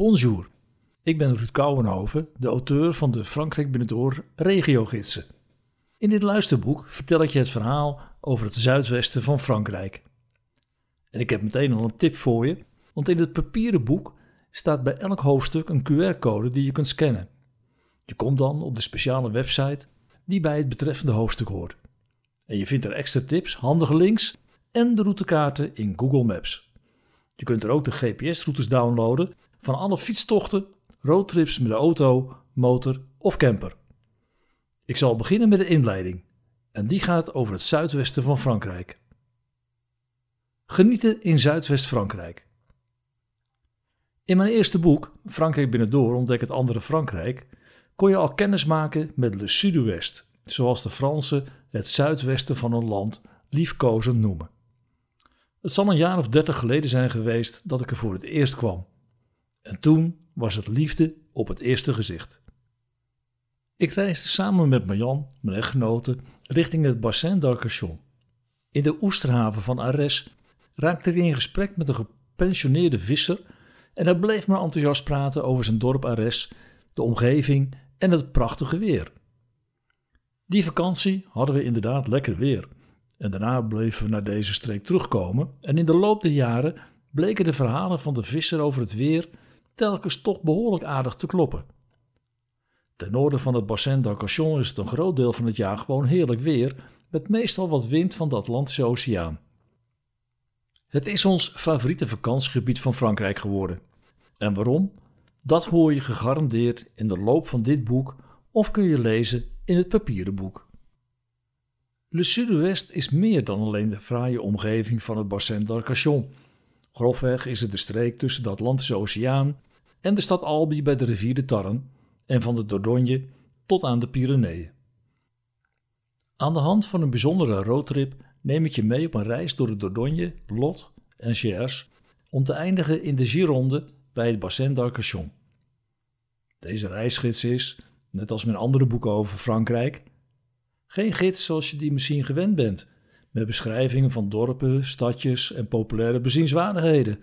Bonjour, ik ben Ruud Kouwenhoven, de auteur van de Frankrijk Binnendoor regiogidsen. In dit luisterboek vertel ik je het verhaal over het zuidwesten van Frankrijk. En ik heb meteen al een tip voor je, want in het papieren boek staat bij elk hoofdstuk een QR-code die je kunt scannen. Je komt dan op de speciale website die bij het betreffende hoofdstuk hoort. En je vindt er extra tips, handige links en de routekaarten in Google Maps. Je kunt er ook de GPS-routes downloaden van alle fietstochten, roadtrips met de auto, motor of camper. Ik zal beginnen met de inleiding en die gaat over het zuidwesten van Frankrijk. Genieten in Zuidwest-Frankrijk. In mijn eerste boek, Frankrijk binnendoor ontdek het andere Frankrijk, kon je al kennis maken met Le Sud-Ouest, zoals de Fransen het zuidwesten van een land liefkozend noemen. Het zal een jaar of dertig geleden zijn geweest dat ik er voor het eerst kwam. En toen was het liefde op het eerste gezicht. Ik reisde samen met Marjan, mijn echtgenote, richting het Bassin d'Arcachon. In de oesterhaven van Arès raakte hij in gesprek met een gepensioneerde visser en hij bleef maar enthousiast praten over zijn dorp Arès, de omgeving en het prachtige weer. Die vakantie hadden we inderdaad lekker weer. En daarna bleven we naar deze streek terugkomen. En in de loop der jaren bleken de verhalen van de visser over het weer telkens toch behoorlijk aardig te kloppen. Ten noorden van het Bassin d'Arcachon is het een groot deel van het jaar gewoon heerlijk weer, met meestal wat wind van de Atlantische Oceaan. Het is ons favoriete vakantiegebied van Frankrijk geworden. En waarom? Dat hoor je gegarandeerd in de loop van dit boek of kun je lezen in het papieren boek. Le Sud-Ouest is meer dan alleen de fraaie omgeving van het Bassin d'Arcachon. Grofweg is het de streek tussen de Atlantische Oceaan en de stad Albi bij de rivier de Tarn en van de Dordogne tot aan de Pyreneeën. Aan de hand van een bijzondere roadtrip neem ik je mee op een reis door de Dordogne, Lot en Gers om te eindigen in de Gironde bij het Bassin d'Arcachon. Deze reisgids is, net als mijn andere boeken over Frankrijk, geen gids zoals je die misschien gewend bent, met beschrijvingen van dorpen, stadjes en populaire bezienswaardigheden.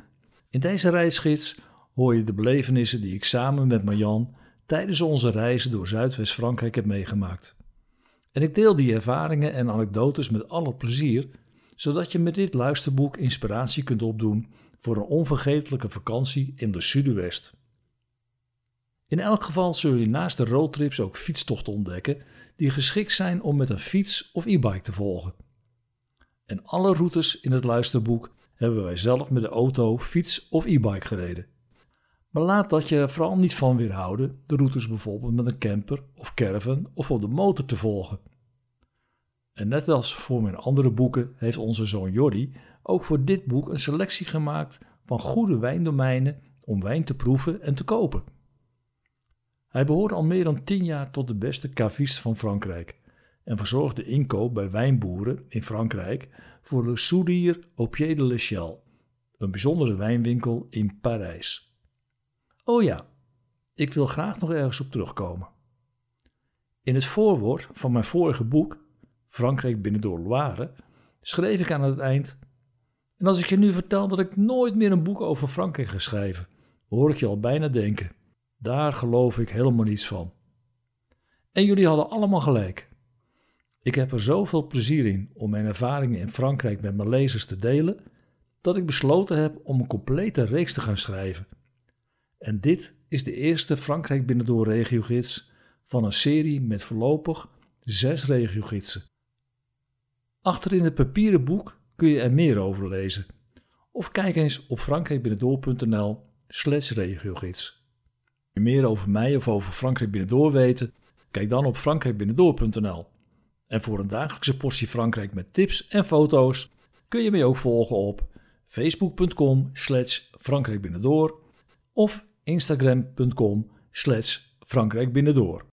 In deze reisgids hoor je de belevenissen die ik samen met Marjan tijdens onze reizen door Zuidwest-Frankrijk heb meegemaakt. En ik deel die ervaringen en anekdotes met alle plezier, zodat je met dit luisterboek inspiratie kunt opdoen voor een onvergetelijke vakantie in de Zuidwest. In elk geval zul je naast de roadtrips ook fietstochten ontdekken die geschikt zijn om met een fiets of e-bike te volgen. En alle routes in het luisterboek hebben wij zelf met de auto, fiets of e-bike gereden. Maar laat dat je vooral niet van weerhouden de routes bijvoorbeeld met een camper of caravan of op de motor te volgen. En net als voor mijn andere boeken heeft onze zoon Jordi ook voor dit boek een selectie gemaakt van goede wijndomeinen om wijn te proeven en te kopen. Hij behoort al meer dan tien jaar tot de beste cavist van Frankrijk en verzorgt de inkoop bij wijnboeren in Frankrijk voor Le Sourire au Pied de l'Echelle, een bijzondere wijnwinkel in Parijs. Oh ja, ik wil graag nog ergens op terugkomen. In het voorwoord van mijn vorige boek, Frankrijk binnen door Loire, schreef ik aan het eind: En als ik je nu vertel dat ik nooit meer een boek over Frankrijk ga schrijven, hoor ik je al bijna denken. Daar geloof ik helemaal niets van. En jullie hadden allemaal gelijk. Ik heb er zoveel plezier in om mijn ervaringen in Frankrijk met mijn lezers te delen, dat ik besloten heb om een complete reeks te gaan schrijven. En dit is de eerste Frankrijk binnendoor regiogids van een serie met voorlopig zes regiogidsen. Achterin het papieren boek kun je er meer over lezen. Of kijk eens op frankrijkbinnendoor.nl slash regiogids je meer over mij of over Frankrijk Binnendoor weten? Kijk dan op frankrijkbinnendoor.nl. En voor een dagelijkse portie Frankrijk met tips en foto's kun je mij ook volgen op facebook.com slash frankrijkbinnendoor of instagram.com slash frankrijkbinnendoor.